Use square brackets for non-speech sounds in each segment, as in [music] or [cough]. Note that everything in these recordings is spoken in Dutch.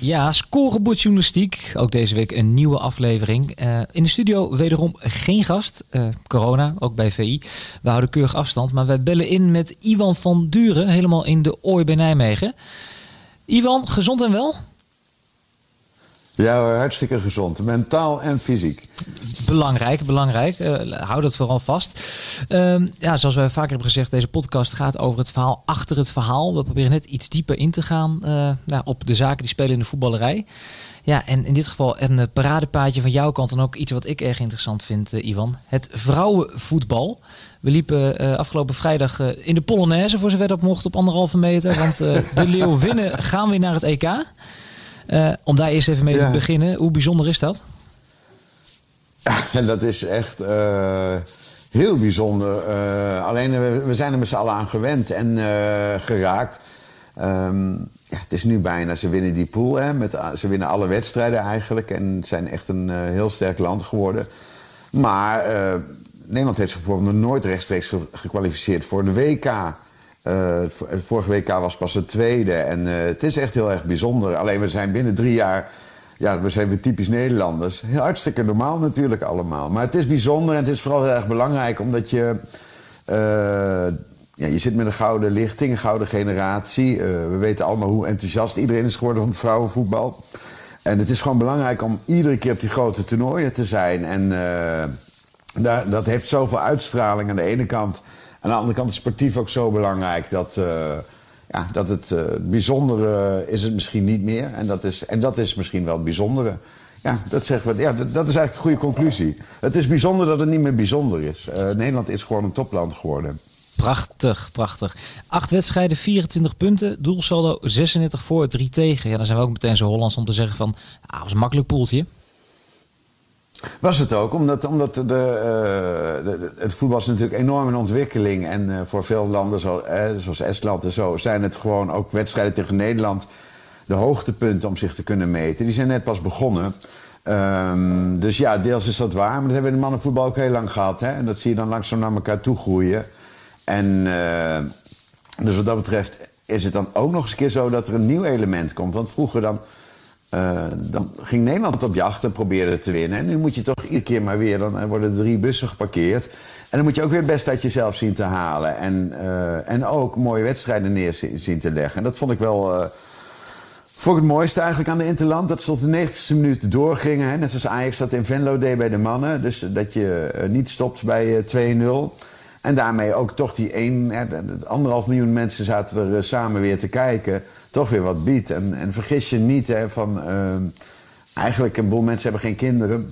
Ja, scorebordjournalistiek. Ook deze week een nieuwe aflevering. Uh, in de studio wederom geen gast. Uh, corona, ook bij VI. We houden keurig afstand. Maar wij bellen in met Ivan van Duren. Helemaal in de Ooi bij Nijmegen. Ivan, gezond en wel? Ja, hartstikke gezond. Mentaal en fysiek. Belangrijk, belangrijk. Uh, hou dat vooral vast. Uh, ja, zoals wij vaker hebben gezegd, deze podcast gaat over het verhaal achter het verhaal. We proberen net iets dieper in te gaan uh, nou, op de zaken die spelen in de voetballerij. Ja, en in dit geval een eh, paradepaadje van jouw kant en ook iets wat ik erg interessant vind, Ivan. Het vrouwenvoetbal. We liepen uh, afgelopen vrijdag uh, in de Polonaise, voor zover dat mocht, op anderhalve meter. Want uh, de [laughs] Leeuwinnen gaan weer naar het EK. Om daar eerst even mee ja. te beginnen. Hoe bijzonder is dat? Ja, [laughs] dat is echt heel bijzonder. alleen we, we, zijn er met z'n allen aan gewend en geraakt. Um, ja, het is nu bijna, ze winnen die pool. Hè, met, ze winnen alle wedstrijden eigenlijk. En zijn echt een heel sterk land geworden. Maar Nederland heeft zich bijvoorbeeld nog nooit rechtstreeks gekwalificeerd voor de WK. Het vorige WK was pas het tweede. En uh, het is echt heel erg bijzonder. Alleen we zijn binnen drie jaar. Ja, we zijn weer typisch Nederlanders. Heel hartstikke normaal natuurlijk allemaal. Maar het is bijzonder en het is vooral heel erg belangrijk omdat je. Uh, ja, je zit met een gouden lichting, een gouden generatie. we weten allemaal hoe enthousiast iedereen is geworden van vrouwenvoetbal. En het is gewoon belangrijk om iedere keer op die grote toernooien te zijn. En daar, dat heeft zoveel uitstraling aan de ene kant. Aan de andere kant is sportief ook zo belangrijk dat, uh, ja, dat het uh, bijzondere is het misschien niet meer. En dat is, en dat is misschien wel het bijzondere. Ja, dat, zeggen we, ja, dat, is eigenlijk de goede conclusie. Het is bijzonder dat het niet meer bijzonder is. Uh, Nederland is gewoon een topland geworden. Prachtig, prachtig. Acht wedstrijden, 24 punten. Doelsaldo 36 voor, 3 tegen. Ja, dan zijn we ook meteen zo Hollands om te zeggen van... Ah, was een makkelijk poeltje. Was het ook, omdat, omdat de, de, het voetbal is natuurlijk enorm in ontwikkeling. En uh, voor veel landen, zo, eh, zoals Estland en zo, zijn het gewoon ook wedstrijden tegen Nederland de hoogtepunten om zich te kunnen meten. Die zijn net pas begonnen. Um, dus ja, deels is dat waar. Maar dat hebben we in de mannenvoetbal ook heel lang gehad. Hè? En dat zie je dan langzaam naar elkaar toe groeien. En dus wat dat betreft is het dan ook nog eens een keer zo dat er een nieuw element komt. Want vroeger dan uh, dan ging Nederland op jacht en probeerde te winnen. En nu moet je toch iedere keer maar weer, dan worden er drie bussen geparkeerd. En dan moet je ook weer best uit jezelf zien te halen. En, uh, en ook mooie wedstrijden neer zien te leggen. En dat vond ik wel. Uh, het mooiste eigenlijk aan de Interland. Dat ze tot de 90ste minuut doorgingen. Hè? Net zoals Ajax dat in Venlo deed bij de mannen. Dus dat je niet stopt bij 2-0. En daarmee ook toch die 1, anderhalf miljoen mensen zaten er samen weer te kijken toch weer wat biedt. En, en vergis je niet hè, van... Uh, eigenlijk een boel mensen hebben geen kinderen.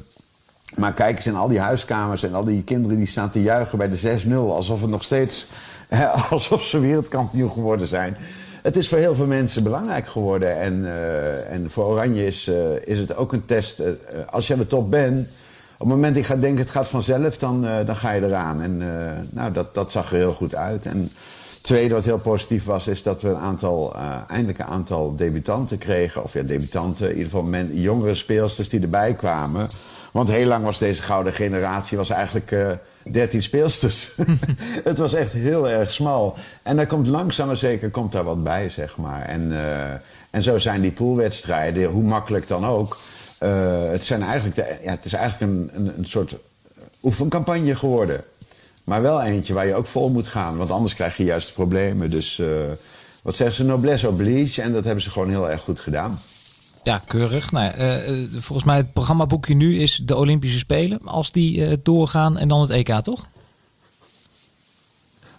Maar kijk eens in al die huiskamers en al die kinderen die staan te juichen bij de 6-0. Alsof het nog steeds... Hè, [laughs] alsof ze wereldkampioen geworden zijn. Het is voor heel veel mensen belangrijk geworden. En, uh, en voor Oranje is, uh, is het ook een test. Uh, als je aan de top bent... Op het moment dat ik ga denken het gaat vanzelf, dan, dan ga je eraan. En nou, dat, dat zag er heel goed uit. En tweede wat heel positief was, is dat we een aantal, uh, eindelijk een aantal debutanten kregen. Of ja, debutanten, in ieder geval men, jongere speelsters die erbij kwamen. Want heel lang was deze gouden generatie was eigenlijk uh, 13 speelsters. [laughs] het was echt heel erg smal. En daar komt langzaam maar zeker komt daar wat bij, zeg maar. En, uh, en zo zijn die poolwedstrijden, hoe makkelijk dan ook. Het, zijn eigenlijk ja, het is eigenlijk een, een, een soort oefencampagne geworden. Maar wel eentje waar je ook vol moet gaan. Want anders krijg je juist problemen. Dus uh, wat zeggen ze? Noblesse oblige. En dat hebben ze gewoon heel erg goed gedaan. Ja, keurig. Nou, uh, volgens mij het programmaboekje nu is de Olympische Spelen. Als die uh, doorgaan en dan het EK, toch?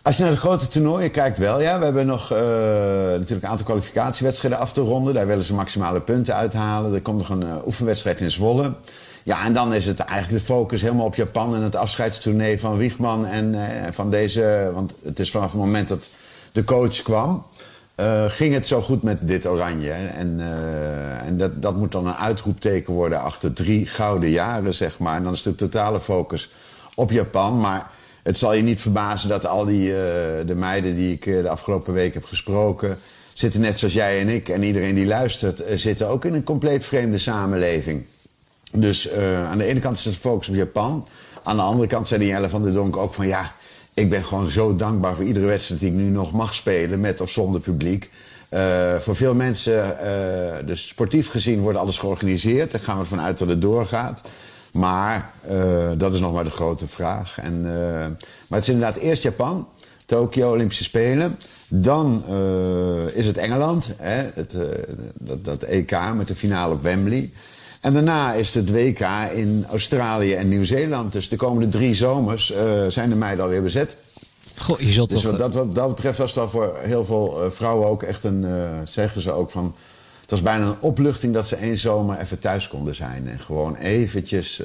Als je naar de grote toernooien kijkt, wel ja. We hebben nog uh, natuurlijk een aantal kwalificatiewedstrijden af te ronden. Daar willen ze maximale punten uithalen. Er komt nog een oefenwedstrijd in Zwolle. Ja, en dan is het eigenlijk de focus helemaal op Japan en het afscheidstournee van Wiegman en uh, van deze. Want het is vanaf het moment dat de coach kwam. eh, ging het zo goed met dit oranje. En, eh, en dat, dat moet dan een uitroepteken worden achter drie gouden jaren, zeg maar. En dan is de totale focus op Japan. Maar het zal je niet verbazen dat al die de meiden die ik de afgelopen week heb gesproken... zitten net zoals jij en ik en iedereen die luistert... zitten ook in een compleet vreemde samenleving. Dus aan de ene kant is het focus op Japan. Aan de andere kant zei die Jelle van der Donk ook van... ja, ik ben gewoon zo dankbaar voor iedere wedstrijd die ik nu nog mag spelen, met of zonder publiek. Uh, voor veel mensen, uh, dus sportief gezien, wordt alles georganiseerd. Daar gaan we ervan uit dat het doorgaat. Maar dat is nog maar de grote vraag. En, maar het is inderdaad eerst Japan, Tokio, Olympische Spelen. Dan is het Engeland, hè, het, dat, dat EK met de finale op Wembley. En daarna is het WK in Australië en Nieuw-Zeeland. Dus de komende drie zomers uh, zijn de meiden alweer bezet. Goh, je zult dus toch... wat dat, wat dat betreft was dat voor heel veel uh, vrouwen ook echt een... Uh, zeggen ze ook van... Het was bijna een opluchting dat ze één zomer even thuis konden zijn. En gewoon eventjes...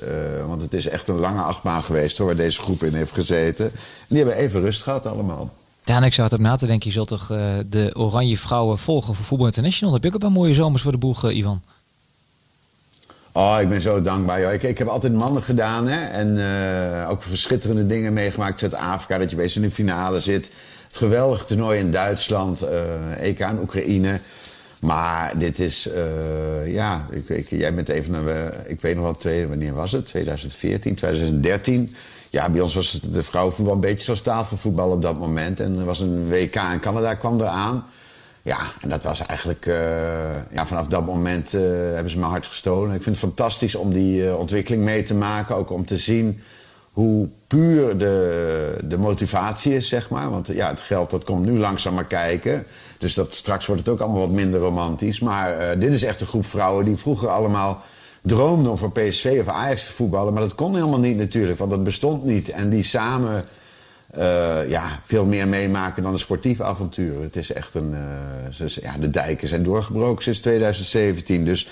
want het is echt een lange achtbaan geweest hoor, waar deze groep in heeft gezeten. En die hebben even rust gehad allemaal. Ja, en ik zou het ook na te denken. Je zult toch de Oranje Vrouwen volgen voor Voetbal International. Heb je ook een mooie zomers voor de boeg, Ivan. Oh, ik ben zo dankbaar. Ik, heb altijd mannen gedaan hè? en uh, ook verschitterende dingen meegemaakt. Zuid-Afrika, dat je wees in de finale zit. Het geweldige toernooi in Duitsland, uh, EK in Oekraïne. Maar dit is, uh, ja, ik, jij bent even naar, ik weet nog wel, wanneer was het? 2014, 2013. Ja, bij ons was het de vrouwenvoetbal een beetje zoals tafelvoetbal op dat moment. En er was een WK in Canada, kwam eraan. Ja, en dat was eigenlijk... Uh, ja, vanaf dat moment uh, hebben ze mijn hart gestolen. Ik vind het fantastisch om die uh, ontwikkeling mee te maken. Ook om te zien hoe puur de, de motivatie is, zeg maar. Want ja, het geld dat komt nu langzaam maar kijken. Dus dat, straks wordt het ook allemaal wat minder romantisch. Maar dit is echt een groep vrouwen die vroeger allemaal droomden om voor PSV of Ajax te voetballen. Maar dat kon helemaal niet natuurlijk, want dat bestond niet. En die samen uh, ja, veel meer meemaken dan een sportief avontuur. Het is echt een. Uh, ja, de dijken zijn doorgebroken sinds 2017. Dus,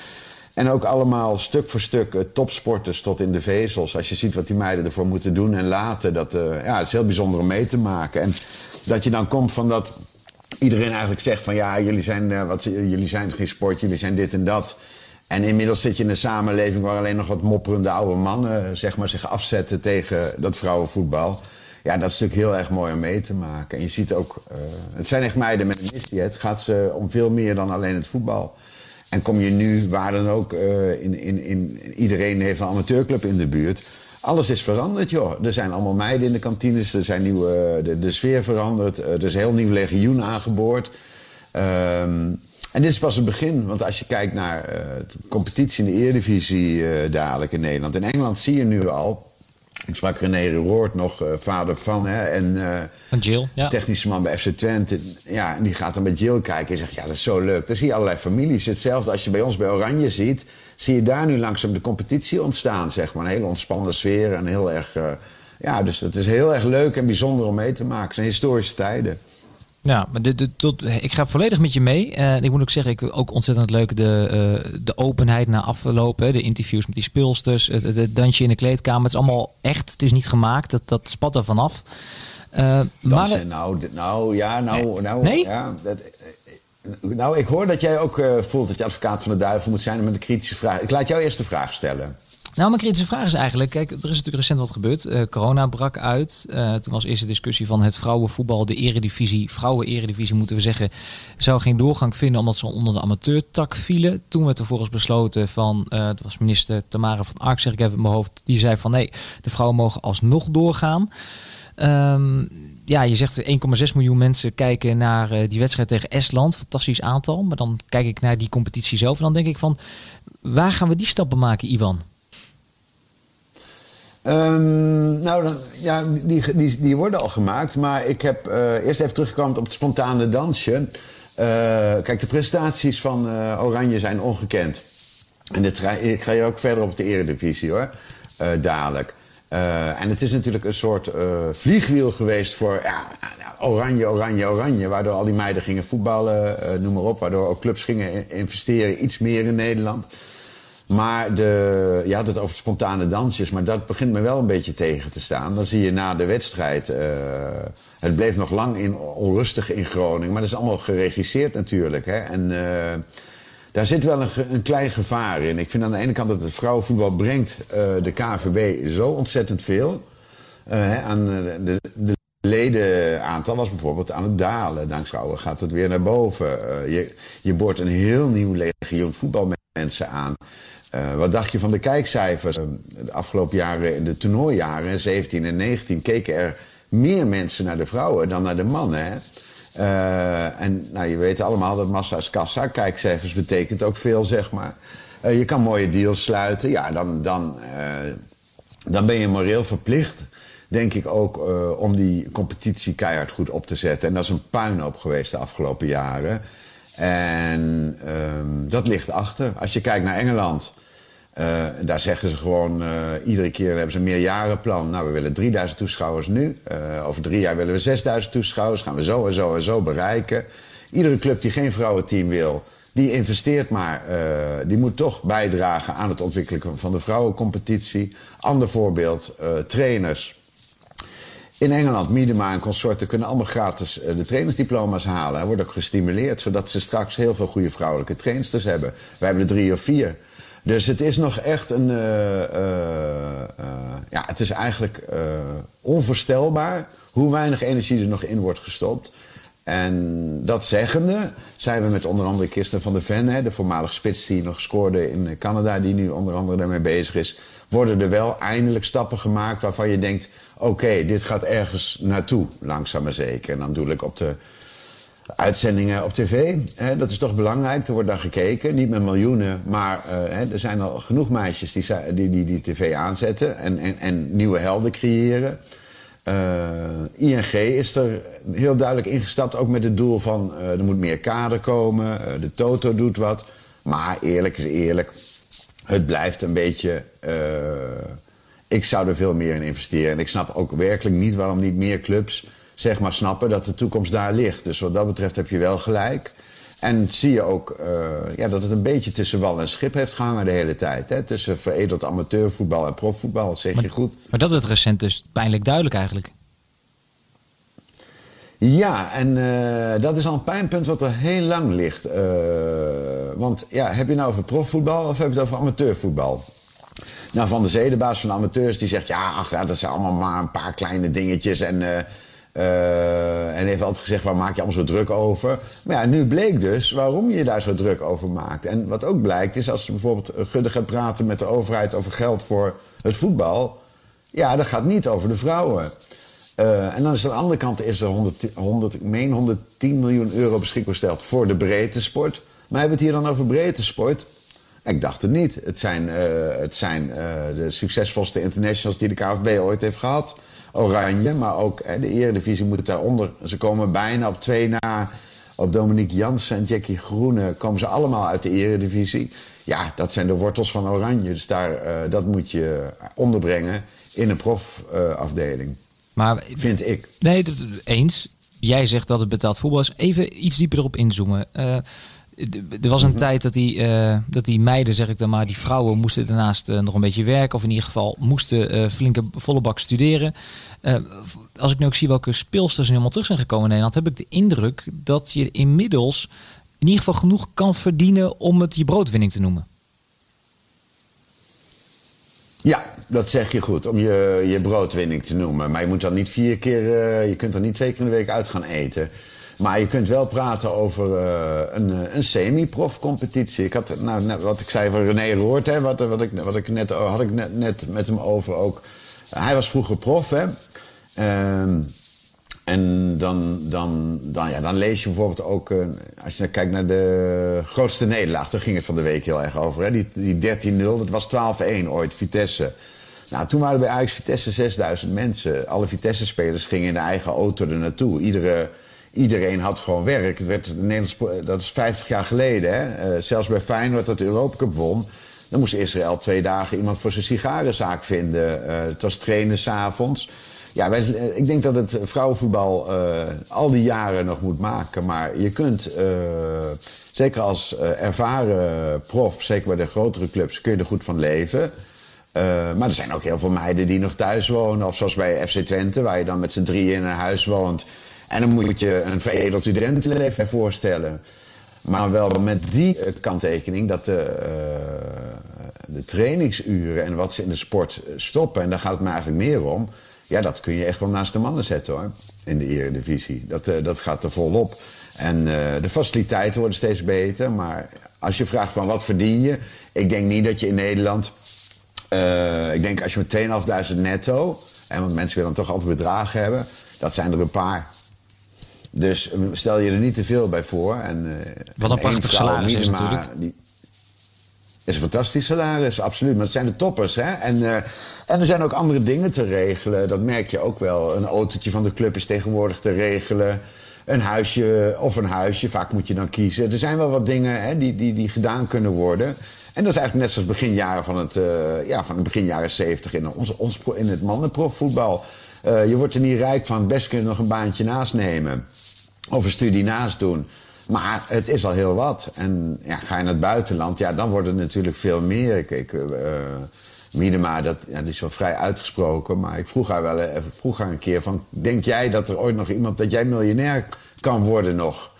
en ook allemaal stuk voor stuk uh, topsporters tot in de vezels. Als je ziet wat die meiden ervoor moeten doen en laten. Dat, ja, het is heel bijzonder om mee te maken. En dat je dan komt van dat iedereen eigenlijk zegt van ja, jullie zijn, wat, jullie zijn geen sport, jullie zijn dit en dat. En inmiddels zit je in een samenleving waar alleen nog wat mopperende oude mannen zeg maar, zich afzetten tegen dat vrouwenvoetbal. Ja, dat is natuurlijk heel erg mooi om mee te maken. En je ziet ook, uh, het zijn echt meiden met een missie. Het gaat ze om veel meer dan alleen het voetbal. En kom je nu, waar dan ook, uh, in, in, in, iedereen heeft een amateurclub in de buurt. Alles is veranderd, joh. Er zijn allemaal meiden in de kantines, er zijn nieuwe, de, de sfeer veranderd, er is een heel nieuw legioen aangeboord. Um, en dit is pas het begin, want als je kijkt naar de competitie in de Eredivisie dadelijk in Nederland. In Engeland zie je nu al ik sprak René Roord nog, uh, vader van. Hè, en, uh, van Jill, ja. Technische man bij FC Twente. Ja, en die gaat dan met Jill kijken en zegt, ja, dat is zo leuk. Dan zie je allerlei families. Hetzelfde als je bij ons bij Oranje ziet. Zie je daar nu langzaam de competitie ontstaan, zeg maar. Een hele ontspannen sfeer en heel erg... Uh, ja, dus het is heel erg leuk en bijzonder om mee te maken. Het zijn historische tijden. Ja, maar de, de, tot, ik ga volledig met je mee. En ik moet ook zeggen, ik ook ontzettend leuk de, uh, de openheid na aflopen. De interviews met die speelsters, het, het, dansje in de kleedkamer. Het is allemaal echt, het is niet gemaakt. Dat, dat spat er vanaf. Uh, maar, nou, nou, ja, nou, nou, nee? ja. Dat, nou, ik hoor dat jij ook voelt dat je advocaat van de duivel moet zijn met een kritische vraag. Ik laat jou eerst de vraag stellen. Nou, mijn kritische vraag is eigenlijk, kijk, er is natuurlijk recent wat gebeurd. Uh, corona brak uit. Uh, toen was eerst de discussie van het vrouwenvoetbal, de eredivisie, vrouwen-eredivisie moeten we zeggen, zou geen doorgang vinden omdat ze onder de amateurtak vielen. Toen werd er volgens besloten van, dat was minister Tamara van Ark, zeg ik even in mijn hoofd, die zei van nee, de vrouwen mogen alsnog doorgaan. Um, ja, je zegt 1,6 miljoen mensen kijken naar die wedstrijd tegen Estland. Fantastisch aantal. Maar dan kijk ik naar die competitie zelf en dan denk ik van, waar gaan we die stappen maken, Ivan? Um, nou, dan, ja, die, die, die worden al gemaakt. Maar ik heb uh, eerst even teruggekomen op het spontane dansje. Uh, kijk, de prestaties van uh, Oranje zijn ongekend. En ik ga je ook verder op de eredivisie hoor, dadelijk. en het is natuurlijk een soort vliegwiel geweest voor ja, Oranje, Oranje, Oranje. Waardoor al die meiden gingen voetballen, noem maar op. Waardoor ook clubs gingen investeren, iets meer in Nederland. Maar de, je had het over spontane dansjes, maar dat begint me wel een beetje tegen te staan. Dan zie je na de wedstrijd, uh, het bleef nog lang in, onrustig in Groningen, maar dat is allemaal geregisseerd natuurlijk. Hè? En uh, daar zit wel een, een, klein gevaar in. Ik vind aan de ene kant dat het vrouwenvoetbal brengt uh, de KVB zo ontzettend veel. aan de, de ledenaantal was bijvoorbeeld aan het dalen. Dankzij gaat het weer naar boven. je, je boort een heel nieuw legioen voetbalmensen aan. Uh, wat dacht je van de kijkcijfers? Uh, de afgelopen jaren, in de toernooijaren, 17 en 19, keken er meer mensen naar de vrouwen dan naar de mannen. Hè? En nou, je weet allemaal dat massa's kassa. Kijkcijfers betekent ook veel, zeg maar. je kan mooie deals sluiten. Ja, dan, dan, dan ben je moreel verplicht, denk ik ook, om die competitie keihard goed op te zetten. En dat is een puinhoop geweest de afgelopen jaren. En um, dat ligt achter. Als je kijkt naar Engeland, uh, daar zeggen ze gewoon uh, iedere keer hebben ze een meerjarenplan. Nou, we willen 3000 toeschouwers nu. Over drie jaar willen we 6000 toeschouwers. Gaan we zo en zo en zo bereiken. Iedere club die geen vrouwenteam wil, die investeert maar. die moet toch bijdragen aan het ontwikkelen van de vrouwencompetitie. Ander voorbeeld, trainers in Engeland, Miedema en consorten kunnen allemaal gratis uh, de trainersdiploma's halen. Er wordt ook gestimuleerd, zodat ze straks heel veel goede vrouwelijke trainsters hebben. Wij hebben er drie of vier. Dus het is nog echt een. Uh, uh, ja, het is eigenlijk onvoorstelbaar hoe weinig energie er nog in wordt gestopt. En dat zeggende zijn we met onder andere Kirsten van der Ven, hè, de voormalige spits die nog scoorde in Canada, die nu onder andere daarmee bezig is, worden er wel eindelijk stappen gemaakt waarvan je denkt: oké, dit gaat ergens naartoe, langzaam maar zeker. En dan doe ik op de uitzendingen op tv. Hè, dat is toch belangrijk, er wordt naar gekeken. Niet met miljoenen, maar uh, hè, er zijn al genoeg meisjes die die, die, die tv aanzetten en, en, en nieuwe helden creëren. Uh, ING is er heel duidelijk ingestapt, ook met het doel van uh, er moet meer kader komen, de Toto doet wat. Maar eerlijk is eerlijk, het blijft een beetje. ik zou er veel meer in investeren. En ik snap ook werkelijk niet waarom niet meer clubs zeg maar, snappen dat de toekomst daar ligt. Dus wat dat betreft heb je wel gelijk. En zie je ook uh, ja, dat het een beetje tussen wal en schip heeft gehangen de hele tijd. Hè? Tussen veredeld amateurvoetbal en profvoetbal, zeg maar, je goed. Maar dat is recent dus pijnlijk duidelijk eigenlijk. Ja, en uh, dat is al een pijnpunt wat er heel lang ligt. Uh, want ja, heb je nou over profvoetbal of heb je het over amateurvoetbal? Nou, Van de Zee, de baas van amateurs, die zegt... ja, ach, ja, dat zijn allemaal maar een paar kleine dingetjes... en uh, en heeft altijd gezegd, waar maak je allemaal zo druk over? Maar ja, nu bleek dus waarom je daar zo druk over maakt. En wat ook blijkt is, als je bijvoorbeeld Gudde gaat praten met de overheid over geld voor het voetbal... ja, dat gaat niet over de vrouwen. Uh, en dan is aan de andere kant is er 100, 100, ik meen 110 miljoen euro beschikbaar gesteld voor de breedte sport. Maar hebben we het hier dan over breedte sport? Ik dacht het niet. Het zijn, uh, het zijn uh, de succesvolste internationals die de KFB ooit heeft gehad. Oranje, maar ook de Eredivisie moet het daaronder. Ze komen bijna op twee na. Op Dominique Jansen en Jackie Groene komen ze allemaal uit de Eredivisie. Ja, dat zijn de wortels van Oranje. Dus daar, dat moet je onderbrengen in een profafdeling. Maar vind ik. Nee, eens. Jij zegt dat het betaald voetbal is. Even iets dieper erop inzoomen. Uh, er was een mhm. tijd dat die, uh, dat die meiden, zeg ik dan maar, die vrouwen moesten daarnaast uh, nog een beetje werken. Of in ieder geval moesten uh, flinke volle bak studeren. als ik nu ook zie welke speelsters helemaal terug zijn gekomen in Nederland, heb ik de indruk dat je inmiddels in ieder geval genoeg kan verdienen om het je broodwinning te noemen. Ja, dat zeg je goed, om je, je broodwinning te noemen. Maar je moet dan niet vier keer, je kunt dan niet twee keer in de week uit gaan eten. Maar je kunt wel praten over uh, een, eh, een semi-prof competitie. Ik had, nou, wat ik zei van René Roort, hè, wat, wat, ik, wat ik net, had ik net, net met hem over ook. Hij was vroeger prof, hè. Uh, en dan, dan, dan, ja, dan lees je bijvoorbeeld ook, uh, als je kijkt naar de grootste nederlaag, daar ging het van de week heel erg over. Hè? Die, die 13-0, dat was 12-1 ooit, Vitesse. Nou, toen waren er bij Ajax Vitesse 6000 mensen. Alle Vitesse-spelers gingen in de eigen auto er naartoe. Iedere iedereen had gewoon werk. Het werd, Nederlands, dat is 50 jaar geleden. Hè? Uh, zelfs bij Feyenoord dat de Europa Cup won. Dan moest Israël twee dagen iemand voor zijn sigarenzaak vinden. Uh, het was trainen s'avonds. Ja, wij, ik denk dat het vrouwenvoetbal al die jaren nog moet maken. Maar je kunt, zeker als ervaren prof, zeker bij de grotere clubs, kun je er goed van leven. maar er zijn ook heel veel meiden die nog thuis wonen. Of zoals bij FC Twente, waar je dan met z'n drieën in een huis woont. En dan moet je een veredeld studentenleven voorstellen. Maar wel met die eh, kanttekening dat de, uh, de trainingsuren en wat ze in de sport stoppen, en daar gaat het me eigenlijk meer om. Ja, dat kun je echt wel naast de mannen zetten hoor. In de Eredivisie. Dat, uh, dat gaat er volop. En uh, de faciliteiten worden steeds beter. Maar als je vraagt van wat verdien je. Ik denk niet dat je in Nederland. Uh, ik denk als je met 2.500 netto. En want mensen willen dan toch altijd bedragen hebben. Dat zijn er een paar. Dus eh, stel je er niet te veel bij voor. En, Wat een prachtig salaris is natuurlijk. Die, is een fantastisch salaris, absoluut. Maar het zijn de toppers, hè. En, uh, en er zijn ook andere dingen te regelen. Dat merk je ook wel. Een autootje van de club is tegenwoordig te regelen. Een huisje of een huisje, vaak moet je dan kiezen. Er zijn wel wat dingen hè, die, die, die gedaan kunnen worden. En dat is eigenlijk net zoals beginjaren van het, uh, ja, van het begin jaren 70 in, ons, ons, in het mannenprofvoetbal. Uh, je wordt er niet rijk van, best kun je nog een baantje naast nemen. Of een studie naast doen. Maar het is al heel wat. En ja, ga je naar het buitenland, ja, dan wordt het natuurlijk veel meer. Ik, ik Miedema, dat, is wel vrij uitgesproken. Maar ik vroeg haar wel even, vroeg haar een keer van... denk jij dat er ooit nog iemand, dat jij miljonair kan worden nog?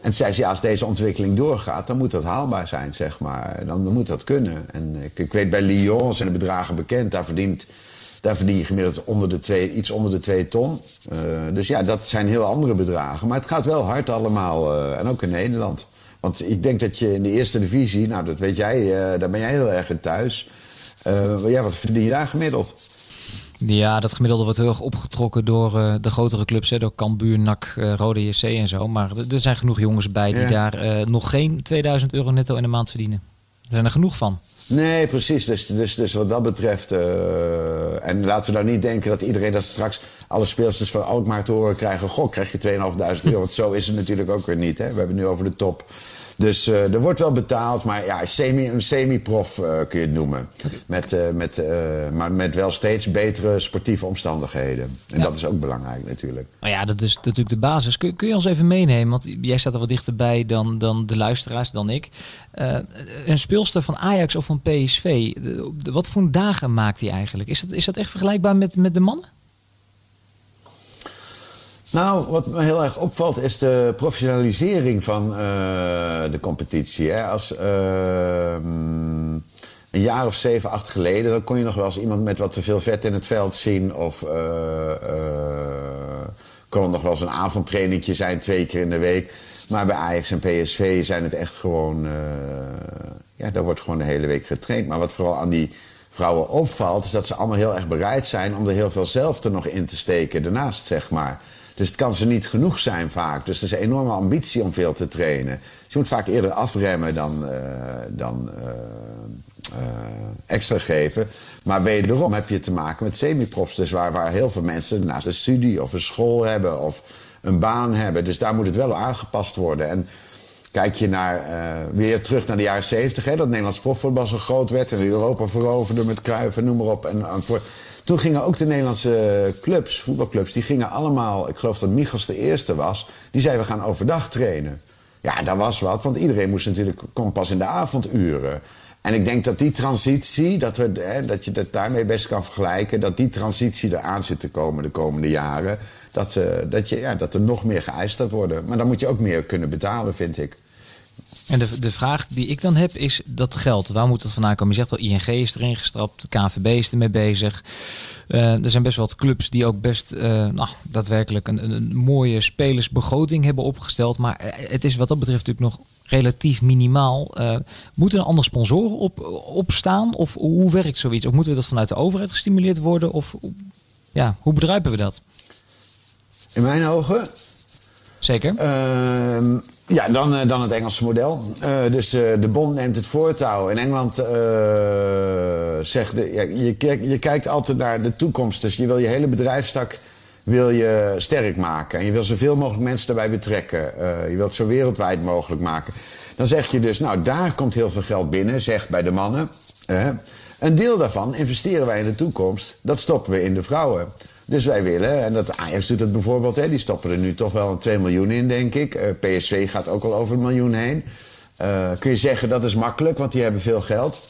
En zei ze, ja, als deze ontwikkeling doorgaat, dan moet dat haalbaar zijn, zeg maar. Dan, dan moet dat kunnen. En ik, ik weet, bij Lyon zijn de bedragen bekend. Daar verdient daar verdien je gemiddeld onder de twee, iets onder de 2 ton. Uh, dus ja, dat zijn heel andere bedragen. Maar het gaat wel hard allemaal. Uh, en ook in Nederland. Want ik denk dat je in de eerste divisie, nou dat weet jij, uh, daar ben jij heel erg in thuis. ja, wat verdien je daar gemiddeld? Ja, dat gemiddelde wordt heel erg opgetrokken door de grotere clubs. Hè, door Cambuur, NAC, Rode JC en zo. Maar er zijn genoeg jongens bij die ja. daar nog geen 2000 euro netto in de maand verdienen. Er zijn er genoeg van. Nee, precies. Dus, dus, dus wat dat betreft. Uh, en laten we nou niet denken dat iedereen dat straks alle speelsters van Alkmaar te horen krijgen. Goh, krijg je 2.500 euro. Want zo is het natuurlijk ook weer niet. Hè? We hebben nu over de top. Dus uh, er wordt wel betaald, maar ja, semi, een semi-prof uh, kun je het noemen. Met, uh, met, maar met wel steeds betere sportieve omstandigheden. En ja. dat is ook belangrijk natuurlijk. Nou ja, dat is natuurlijk de basis. Kun, kun je ons even meenemen? Want jij staat er wat dichterbij dan, dan de luisteraars, dan ik. een speelster van Ajax of van PSV, de, de, wat voor dagen maakt hij eigenlijk? Is dat, is dat echt vergelijkbaar met, met de mannen? Nou, wat me heel erg opvalt is de professionalisering van uh, de competitie. Hè. Als uh, een jaar of zeven, acht geleden, dan kon je nog wel eens iemand met wat te veel vet in het veld zien. Of uh, kon het nog wel eens een avondtrainingje zijn, twee keer in de week. Maar bij Ajax en PSV zijn het echt gewoon. ja, daar wordt gewoon de hele week getraind. Maar wat vooral aan die vrouwen opvalt, is dat ze allemaal heel erg bereid zijn om er heel veel zelf er nog in te steken daarnaast, zeg maar. Dus het kan ze niet genoeg zijn vaak. Dus er is een enorme ambitie om veel te trainen. Dus je moet vaak eerder afremmen dan, uh, dan uh, uh, extra geven. Maar wederom heb je te maken met semi-profs. Dus waar, waar heel veel mensen naast een studie of een school hebben of een baan hebben. Dus daar moet het wel aangepast worden. En kijk je naar, weer terug naar de jaren zeventig... dat Nederlands profvoetbal zo groot werd... en Europa veroverde met Cruijff en noem maar op. En, en voor, toen gingen ook de Nederlandse clubs, voetbalclubs, die gingen allemaal, ik geloof dat Michels de eerste was, die zei we gaan overdag trainen. Ja, dat was wat, want iedereen moest natuurlijk, kon pas in de avonduren. En ik denk dat die transitie, dat, we, hè, dat je dat daarmee best kan vergelijken, dat die transitie eraan zit te komen de komende jaren. Dat, uh, dat, je, ja, dat er nog meer geëist gaat worden. Maar dan moet je ook meer kunnen betalen, vind ik. En de, de vraag die ik dan heb is dat geld. Waar moet dat vandaan komen? Je zegt al, ING is erin gestrapt, KVB is ermee bezig. Uh, er zijn best wel wat clubs die ook best uh, nou, daadwerkelijk een, een, mooie spelersbegroting hebben opgesteld. Maar eh, het is wat dat betreft natuurlijk nog relatief minimaal. Uh, moeten er andere sponsoren op, opstaan? Of hoe werkt zoiets? Of moeten we dat vanuit de overheid gestimuleerd worden? Of ja, hoe bedruipen we dat? In mijn ogen Zeker. Uh, ja, dan, uh, dan het Engelse model. Uh, dus uh, de bond neemt het voortouw. In Engeland zegt de, ja, je, je kijkt altijd naar de toekomst. Dus je wil je hele bedrijfstak wil je sterk maken. En je wil zoveel mogelijk mensen daarbij betrekken. je wilt zo wereldwijd mogelijk maken. Dan zeg je dus, nou daar komt heel veel geld binnen, zeg bij de mannen. een deel daarvan investeren wij in de toekomst. Dat stoppen we in de vrouwen. Dus wij willen, en dat Ajax doet het bijvoorbeeld, hè, die stoppen er nu toch wel een 2 miljoen in, denk ik. Uh, PSV gaat ook al over een miljoen heen. Uh, kun je zeggen dat is makkelijk, want die hebben veel geld.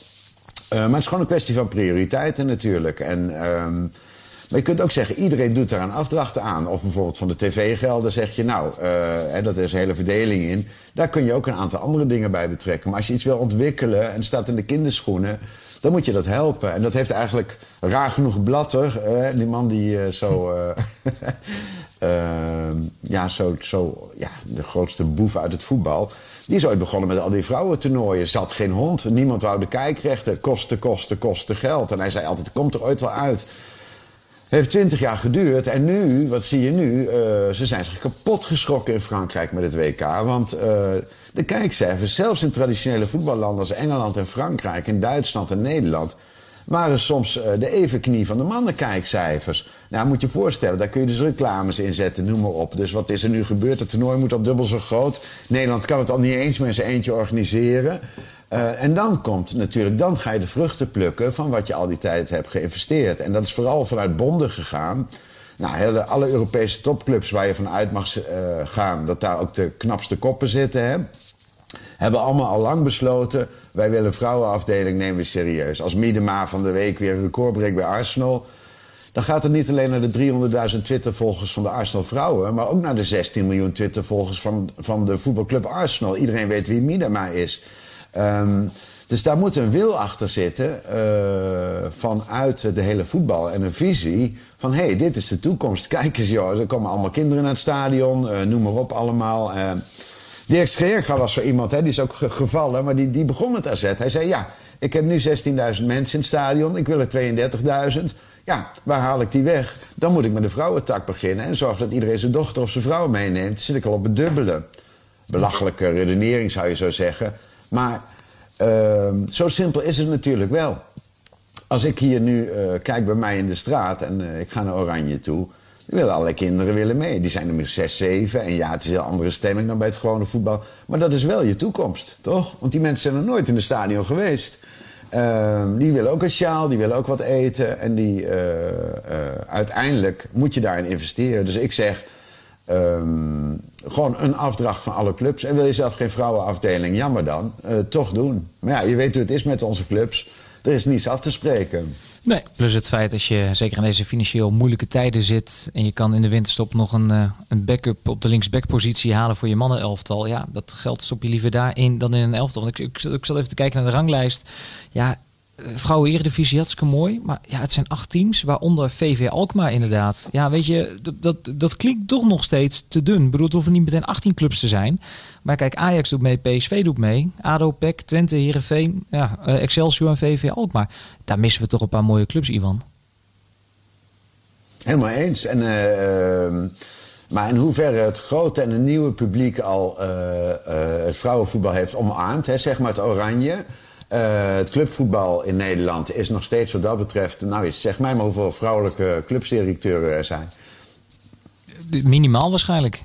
Uh, maar het is gewoon een kwestie van prioriteiten natuurlijk. En, um, maar je kunt ook zeggen, iedereen doet daar een afdrachten aan. Of bijvoorbeeld van de tv-gelden zeg je, nou, hè, dat is een hele verdeling in. Daar kun je ook een aantal andere dingen bij betrekken. Maar als je iets wil ontwikkelen en staat in de kinderschoenen dan moet je dat helpen. En dat heeft eigenlijk raar genoeg Blatter, uh, die man die uh, zo, uh, [laughs] ja, zo, zo, ja, de grootste boef uit het voetbal. Die is ooit begonnen met al die vrouwentoernooien. Zat geen hond, niemand wou de kijkrechten. Kosten, kosten, kosten geld. En hij zei altijd, komt er ooit wel uit. Heeft twintig jaar geduurd. En nu, wat zie je nu? Uh, ze zijn zich kapot geschrokken in Frankrijk met het WK. Want uh, de kijkcijfers, zelfs in traditionele voetballanden als Engeland en Frankrijk, in Duitsland en Nederland, waren soms uh, de evenknie van de mannen kijkcijfers. Nou, moet je voorstellen, daar kun je dus reclames in zetten, noem maar op. Dus wat is er nu gebeurd? Het toernooi moet al dubbel zo groot. Nederland kan het al niet eens in zijn eentje organiseren. Uh, en dan komt natuurlijk, dan ga je de vruchten plukken van wat je al die tijd hebt geïnvesteerd. En dat is vooral vanuit bonden gegaan. Nou, alle Europese topclubs waar je vanuit mag uh, gaan, dat daar ook de knapste koppen zitten, hè, hebben allemaal al lang besloten: wij willen vrouwenafdeling nemen we serieus. Als Miedema van de week weer een record breekt bij Arsenal. Dan gaat het niet alleen naar de 300.000 Twitter-volgers van de Arsenal vrouwen, maar ook naar de 16 miljoen Twitter-volgers van, van de voetbalclub Arsenal. Iedereen weet wie Miedema is. Um, dus daar moet een wil achter zitten uh, vanuit de hele voetbal en een visie van hé, hey, dit is de toekomst. [laughs] Kijk eens joh, er komen allemaal kinderen naar het stadion, uh, noem maar op allemaal. Uh, Dirk Scheerga was zo iemand, hè, die is ook gevallen, maar die, die begon met AZ. Hij zei ja, ik heb nu 16.000 mensen in het stadion, ik wil er 32.000. Ja, waar haal ik die weg? Dan moet ik met de vrouwentak beginnen en zorgen dat iedereen zijn dochter of zijn vrouw meeneemt. Dan zit ik al op het dubbele. Belachelijke redenering zou je zo zeggen. Maar uh, zo simpel is het natuurlijk wel. Als ik hier nu uh, kijk bij mij in de straat en uh, ik ga naar Oranje toe. Dan willen alle kinderen willen mee. Die zijn er 6, 7. En ja, het is een andere stemming dan bij het gewone voetbal. Maar dat is wel je toekomst, toch? Want die mensen zijn nog nooit in de stadion geweest. Uh, die willen ook een sjaal, die willen ook wat eten. En die, uh, uiteindelijk moet je daarin investeren. Dus ik zeg, Um, gewoon een afdracht van alle clubs. En wil je zelf geen vrouwenafdeling, jammer dan. Uh, toch doen. Maar ja, je weet hoe het is met onze clubs. Er is niets af te spreken. Nee, plus het feit als je zeker in deze financieel moeilijke tijden zit... en je kan in de winterstop nog een, uh, een backup op de linksbackpositie halen voor je mannenelftal. Ja, dat geld stop je liever daarin dan in een elftal. Want ik, ik, ik zat even te kijken naar de ranglijst. Ja, vrouwen eredivisie hartstikke mooi. Maar ja, het zijn acht teams, waaronder VV Alkmaar inderdaad. Ja, weet je, dat, dat, dat klinkt toch nog steeds te dun. Ik bedoel, het hoeven niet meteen 18 clubs te zijn. Maar kijk, Ajax doet mee, PSV doet mee. ADO, PEC, Twente, Heerenveen, ja, uh, Excelsior en VV Alkmaar. Daar missen we toch een paar mooie clubs, Ivan. Helemaal eens. En... Uh, maar in hoeverre het grote en het nieuwe publiek al het vrouwenvoetbal heeft omarmd, hè, zeg maar het oranje. Uh, het clubvoetbal in Nederland is nog steeds wat dat betreft... Nou, zeg mij maar hoeveel vrouwelijke clubsdirecteuren er zijn. Minimaal waarschijnlijk.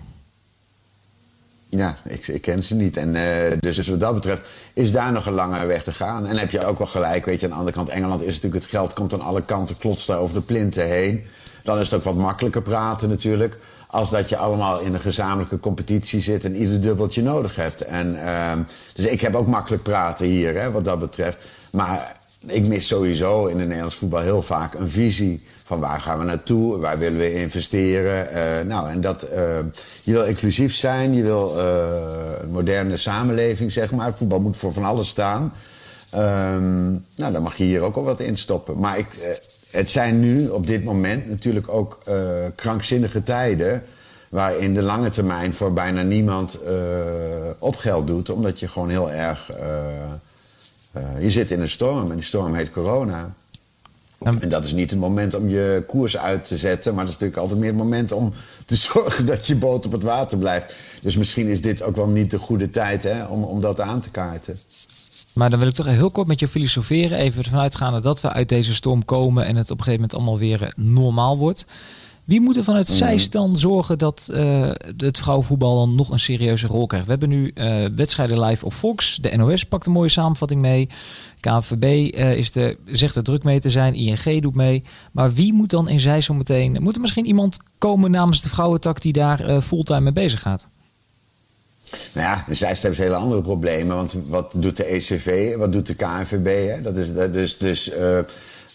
Ja, ik, ik ken ze niet. En, uh, dus, dus wat dat betreft is daar nog een lange weg te gaan. En heb je ook wel gelijk, weet je, aan de andere kant... Engeland is natuurlijk het geld, komt aan alle kanten, klotst daar over de plinten heen. Dan is het ook wat makkelijker praten natuurlijk als dat je allemaal in een gezamenlijke competitie zit en ieder dubbeltje nodig hebt. En, uh, dus ik heb ook makkelijk praten hier, hè, wat dat betreft. Maar ik mis sowieso in het Nederlands voetbal heel vaak een visie van waar gaan we naartoe, waar willen we investeren. Uh, nou, en dat, uh, je wil inclusief zijn, je wil uh, een moderne samenleving, zeg maar. Voetbal moet voor van alles staan. Um, nou, dan mag je hier ook al wat in stoppen. Maar ik, het zijn nu op dit moment natuurlijk ook uh, krankzinnige tijden. Waarin de lange termijn voor bijna niemand uh, op geld doet. Omdat je gewoon heel erg. Je zit in een storm en die storm heet corona. En dat is niet het moment om je koers uit te zetten. Maar dat is natuurlijk altijd meer het moment om te [laughs] zorgen dat je boot op het water blijft. Dus misschien is dit ook wel niet de goede tijd hè, om, om dat aan te kaarten. Maar dan wil ik toch heel kort met je filosoferen. Even ervan uitgaande dat we uit deze storm komen en het op een gegeven moment allemaal weer normaal wordt. Wie moet er vanuit mm. dan zorgen dat uh, het vrouwenvoetbal dan nog een serieuze rol krijgt? We hebben nu uh, wedstrijden live op Fox. De NOS pakt een mooie samenvatting mee. KNVB uh, is de, zegt er druk mee te zijn. ING doet mee. Maar wie moet dan in zij zo meteen... Moet er misschien iemand komen namens de vrouwentak die daar fulltime mee bezig gaat? Nou ja, Zeist ze hele andere problemen. Want wat doet de ECV? Wat doet de KNVB? Hè? Dat is, dus dus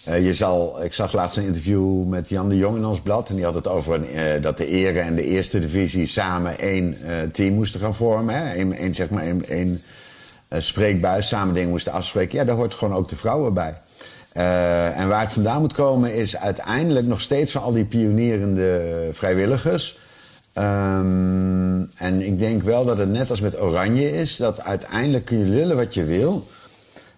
je zal, ik zag laatst een interview met Jan de Jong in ons blad. En die had het over een, uh, dat de Ere en de Eerste Divisie samen één team moesten gaan vormen. Eén, zeg maar, één spreekbuis, samen dingen moesten afspreken. Ja, daar hoort gewoon ook de vrouwen bij. en waar het vandaan moet komen is uiteindelijk nog steeds van al die pionierende vrijwilligers Um, en ik denk wel dat het net als met Oranje is, dat uiteindelijk kun je lullen wat je wil.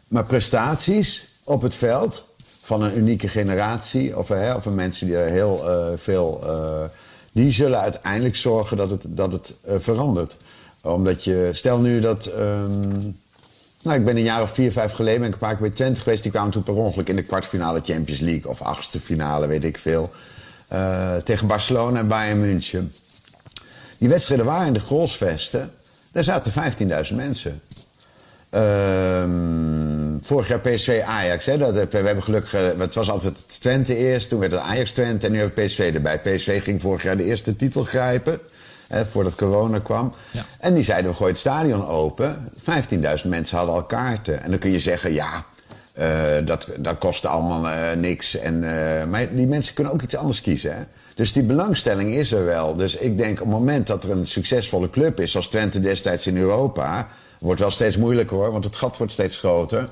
Maar prestaties op het veld van een unieke generatie, of, hè, of mensen die er heel uh, veel. Uh, die zullen uiteindelijk zorgen dat het, dat het uh, verandert. Omdat je, stel nu dat. Um, nou, ik ben een jaar of vier, vijf geleden ben ik een paar keer bij Twente geweest. Die kwamen toen per ongeluk in de kwartfinale Champions League of achtste finale, weet ik veel. tegen Barcelona en Bayern München. Die wedstrijden waren in de Grolsvesten. Daar zaten 15.000 mensen. Um, vorig jaar PSV Ajax. Hè, dat, we hebben gelukkig. Eh, het was altijd Twente eerst. Toen werd het Ajax Twente. En nu hebben we PSV erbij. PSV ging vorig jaar de eerste titel grijpen. Hè, voordat corona kwam. Ja. En die zeiden: we gooien het stadion open. 15.000 mensen hadden al kaarten. En dan kun je zeggen: ja. Uh, dat, dat kost allemaal uh, niks. En, uh, maar die mensen kunnen ook iets anders kiezen. Hè? Dus die belangstelling is er wel. Dus ik denk op het moment dat er een succesvolle club is, zoals Twente destijds in Europa, wordt wel steeds moeilijker hoor, want het gat wordt steeds groter.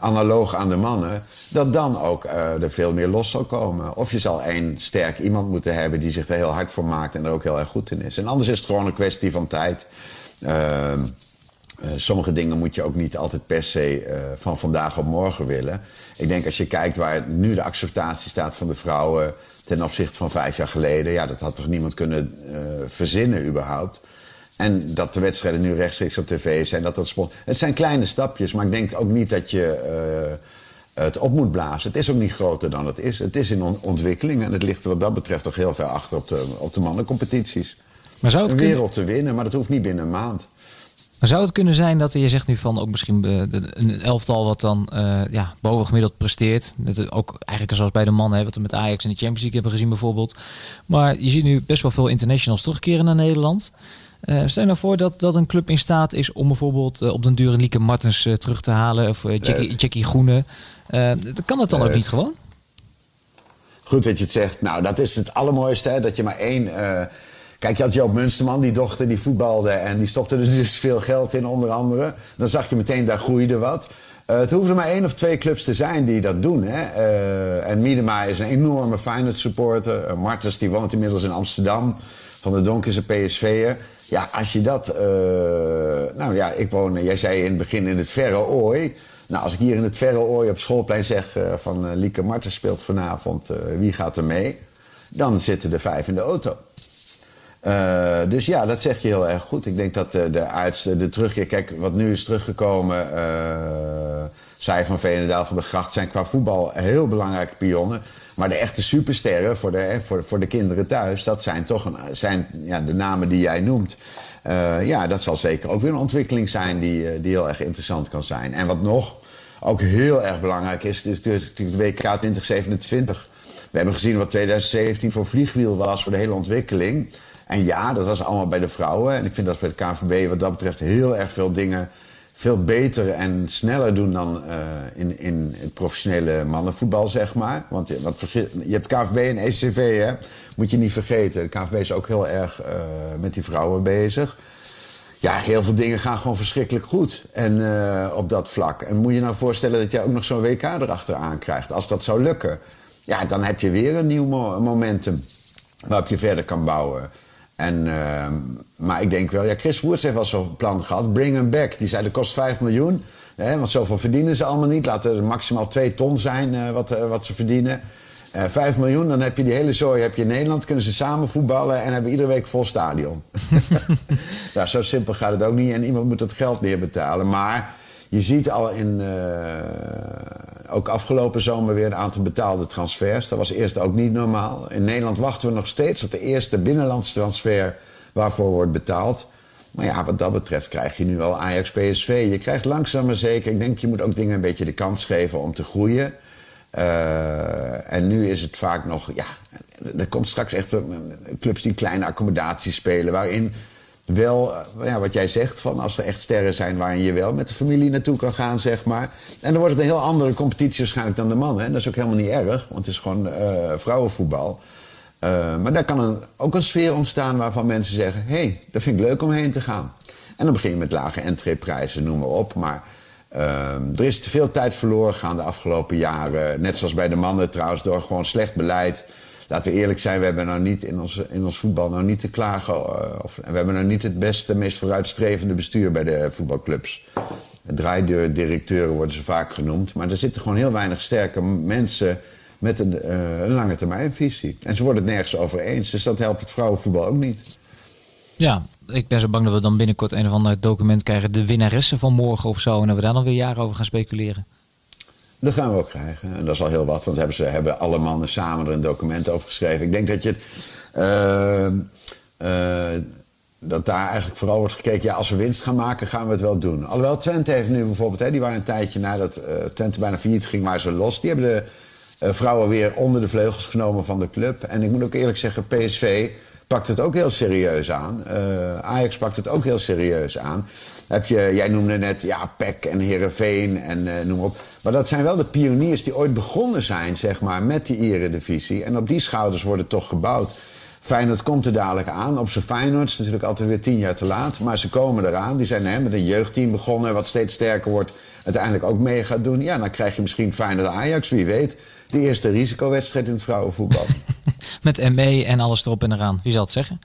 analoog aan de mannen, dat dan ook er veel meer los zal komen. Of je zal één sterk iemand moeten hebben die zich er heel hard voor maakt en er ook heel erg goed in is. En anders is het gewoon een kwestie van tijd. Ehm, uh, sommige dingen moet je ook niet altijd per se uh, van vandaag op morgen willen. Ik denk als je kijkt waar nu de acceptatie staat van de vrouwen ten opzichte van vijf jaar geleden, ja, dat had toch niemand kunnen uh, verzinnen überhaupt. En dat de wedstrijden nu rechtstreeks op tv zijn, dat dat sport. Het zijn kleine stapjes, maar ik denk ook niet dat je het op moet blazen. Het is ook niet groter dan het is. Het is in ontwikkeling en het ligt wat dat betreft toch heel ver achter op de, op de mannencompetities. Maar zou het een wereld te winnen, maar dat hoeft niet binnen een maand. Maar zou het kunnen zijn dat je zegt nu van ook misschien een elftal wat dan uh, ja, bovengemiddeld presteert. Dat ook eigenlijk zoals bij de mannen, wat we met Ajax in de Champions League hebben gezien bijvoorbeeld. Maar je ziet nu best wel veel internationals terugkeren naar Nederland. Uh, stel je nou voor dat, dat een club in staat is om bijvoorbeeld uh, op den duur Lieke Martens terug te halen. Of Jackie, Jackie Groene. kan dat dan ook niet gewoon? Goed dat je het zegt. Nou, dat is het allermooiste. Hè, dat je maar één Kijk, je had Joop Munsterman, die dochter, die voetbalde en die stopte dus, dus veel geld in, onder andere. Dan zag je meteen, daar groeide wat. Uh, het hoeven maar één of twee clubs te zijn die dat doen. Hè? Uh, en Miedema is een enorme Feyenoord supporter. Uh, Martens die woont inmiddels in Amsterdam. Van de Donk is een PSV'er. Ja, als je dat... nou ja, ik woon, jij zei in het begin in het verre Ooi. Nou, als ik hier in het verre Ooi op schoolplein zeg van Lieke Martens speelt vanavond, wie gaat er mee? Dan zitten er vijf in de auto. Uh, dus ja, dat zeg je heel erg goed. Ik denk dat de, de, uit, de terugkeer... Kijk, wat nu is teruggekomen... Uh, zij van Veenendaal van de Gracht zijn qua voetbal heel belangrijke pionnen. Maar de echte supersterren voor de, voor, voor de kinderen thuis... dat zijn toch een, zijn, ja, de namen die jij noemt. Ja, dat zal zeker ook weer een ontwikkeling zijn die, die heel erg interessant kan zijn. En wat nog ook heel erg belangrijk is... is de, de WK 2027. We hebben gezien wat 2017 voor vliegwiel was... voor de hele ontwikkeling... En ja, dat was allemaal bij de vrouwen. En ik vind dat bij de KNVB wat dat betreft heel erg veel dingen veel beter en sneller doen dan uh, in, in het professionele mannenvoetbal, zeg maar. Want wat, je hebt KVB en ECV, hè? moet je niet vergeten. De KVB is ook heel erg uh, met die vrouwen bezig. Ja, heel veel dingen gaan gewoon verschrikkelijk goed. En uh, op dat vlak. En moet je nou voorstellen dat je ook nog zo'n WK erachteraan krijgt. Als dat zou lukken. Ja, dan heb je weer een nieuw mo momentum waarop je verder kan bouwen. En, uh, maar ik denk wel, ja, Chris Woerts heeft wel zo'n plan gehad. Bring hem back. Die zei, dat kost 5 miljoen. Hè, want zoveel verdienen ze allemaal niet. Laten er maximaal 2 ton zijn uh, wat, uh, wat ze verdienen. Uh, eh, 5 miljoen, dan heb je die hele zooi heb je in Nederland. Kunnen ze samen voetballen en hebben iedere week vol stadion. [laughs] nou, zo simpel gaat het ook niet. En iemand moet het geld neerbetalen. Maar je ziet al in ook afgelopen zomer weer een aantal betaalde transfers. Dat was eerst ook niet normaal. In Nederland wachten we nog steeds op de eerste binnenlandse transfer waarvoor wordt betaald. Maar ja, wat dat betreft krijg je nu al Ajax PSV. Je krijgt langzaam maar zeker. Ik denk je moet ook dingen een beetje de kans geven om te groeien. Uh, en nu is het vaak nog. Ja, er komt straks echt clubs die kleine accommodaties spelen. Waarin wel, ja, wat jij zegt, van als er echt sterren zijn waarin je wel met de familie naartoe kan gaan, zeg maar. En dan wordt het een heel andere competitie waarschijnlijk dan de mannen. En dat is ook helemaal niet erg, want het is gewoon uh, vrouwenvoetbal. Uh, maar daar kan een, ook een sfeer ontstaan waarvan mensen zeggen: hé, hey, dat vind ik leuk om heen te gaan. En dan begin je met lage entreeprijzen, noem maar op. Maar uh, er is te veel tijd verloren gegaan de afgelopen jaren. Net zoals bij de mannen trouwens, door gewoon slecht beleid. Laten we eerlijk zijn, we hebben nou niet in ons, in ons voetbal nou niet te klagen. Uh, of, we hebben nou niet het beste, meest vooruitstrevende bestuur bij de voetbalclubs. Draaideurdirecteuren worden ze vaak genoemd. Maar er zitten gewoon heel weinig sterke mensen met een, uh, een lange termijnvisie. En ze worden het nergens over eens. Dus dat helpt het vrouwenvoetbal ook niet. Ja, ik ben zo bang dat we dan binnenkort een of ander document krijgen. De winnaressen van morgen of zo. En dat we daar dan weer jaren over gaan speculeren. Dat gaan we ook krijgen. En dat is al heel wat, want hebben ze hebben alle mannen samen er een document over geschreven. Ik denk dat je het. Uh, uh, dat daar eigenlijk vooral wordt gekeken, ja, als we winst gaan maken, gaan we het wel doen. Alhoewel Twente heeft nu bijvoorbeeld, hè, die waren een tijdje nadat uh, Twente bijna failliet ging, maar ze los. Die hebben de vrouwen weer onder de vleugels genomen van de club. En ik moet ook eerlijk zeggen, PSV pakt het ook heel serieus aan. Uh, Ajax pakt het ook heel serieus aan. Heb je, jij noemde net ja, PEC en Herenveen en uh, noem op. Maar dat zijn wel de pioniers die ooit begonnen zijn, zeg maar, met die eredivisie. En op die schouders wordt het toch gebouwd. Feyenoord komt er dadelijk aan. Op zijn Feyenoord is natuurlijk altijd weer tien jaar te laat. Maar ze komen eraan. Die zijn hè, met een jeugdteam begonnen, wat steeds sterker wordt. Uiteindelijk ook mee gaat doen. Ja, dan krijg je misschien Feyenoord Ajax, wie weet. De eerste risicowedstrijd in het vrouwenvoetbal. [laughs] Met ME en alles erop en eraan. Wie zal het zeggen?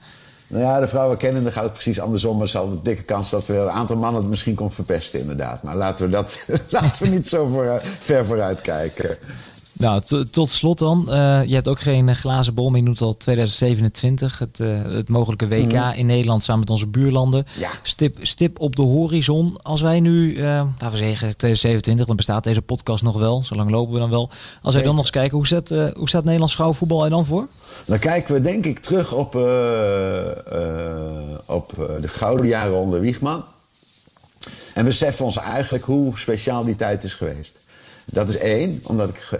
Nou ja, de vrouwen kennen, dan gaat het precies andersom. Maar altijd een dikke kans dat we een aantal mannen het misschien komt verpesten, inderdaad. Maar laten we, dat, [laughs] laten we niet zo voor, ver vooruit kijken. Nou, tot slot dan. Uh, je hebt ook geen glazen bol, maar je noemt al 2027. Het, uh, het mogelijke WK mm. in Nederland samen met onze buurlanden. Ja. Stip, stip op de horizon. Als wij nu, uh, laten we zeggen 2027, dan bestaat deze podcast nog wel. Zo lang lopen we dan wel. Als wij dan nog eens kijken, hoe staat, hoe staat Nederlands vrouwenvoetbal er dan voor? Dan kijken we denk ik terug op, op de gouden jaren onder Wiegman. En beseffen ons eigenlijk hoe speciaal die tijd is geweest. Dat is één, omdat ik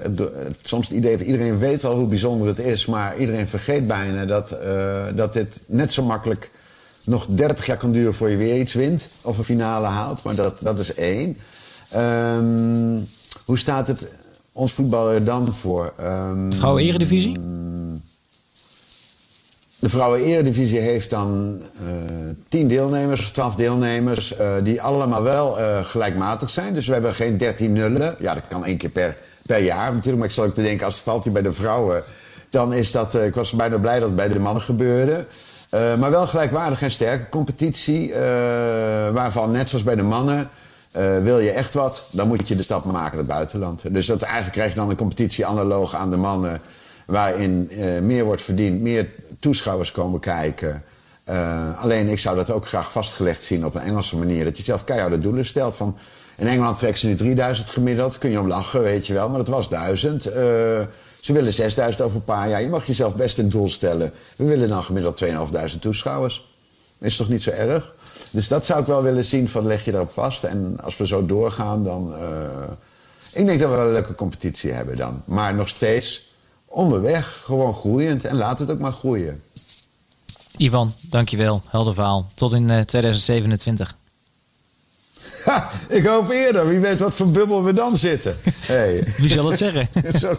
soms het idee heb, iedereen weet wel hoe bijzonder het is, maar iedereen vergeet bijna dat, uh, dat dit net zo makkelijk nog 30 jaar kan duren voor je weer iets wint of een finale haalt. Maar dat, dat is één. Um, hoe staat het ons voetbal er dan voor? Um, de vrouwen eredivisie? De vrouwen-eredivisie heeft dan uh, tien deelnemers of twaalf deelnemers... Uh, die allemaal wel uh, gelijkmatig zijn. Dus we hebben geen dertien nullen. Ja, dat kan één keer per, per jaar natuurlijk. Maar ik zal ook te denken, als het valt hier bij de vrouwen... dan is dat... ik was bijna blij dat het bij de mannen gebeurde. maar wel gelijkwaardig en sterke competitie. waarvan, net zoals bij de mannen... wil je echt wat, dan moet je de stap maken naar het buitenland. Dus dat eigenlijk krijg je dan een competitie analoog aan de mannen waarin meer wordt verdiend, meer toeschouwers komen kijken. Uh, alleen ik zou dat ook graag vastgelegd zien op een Engelse manier. Dat je zelf keiharde doelen stelt. Van, in Engeland trekken ze nu 3000 gemiddeld. Kun je om lachen, weet je wel. Maar dat was 1000. Uh, ze willen 6000 over een paar jaar. Je mag jezelf best een doel stellen. We willen dan gemiddeld 2500 toeschouwers. Is toch niet zo erg? Dus dat zou ik wel willen zien van leg je daarop vast. En als we zo doorgaan dan... Uh, ik denk dat we wel een leuke competitie hebben dan. Maar nog steeds onderweg, gewoon groeiend. En laat het ook maar groeien. Ivan, dankjewel. Helder verhaal. Tot in uh, 2027. Ha, ik hoop eerder. Wie weet wat voor bubbel we dan zitten. [laughs] Hey. Wie zal het zeggen? [laughs]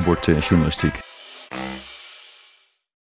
scorebordjournalistiek.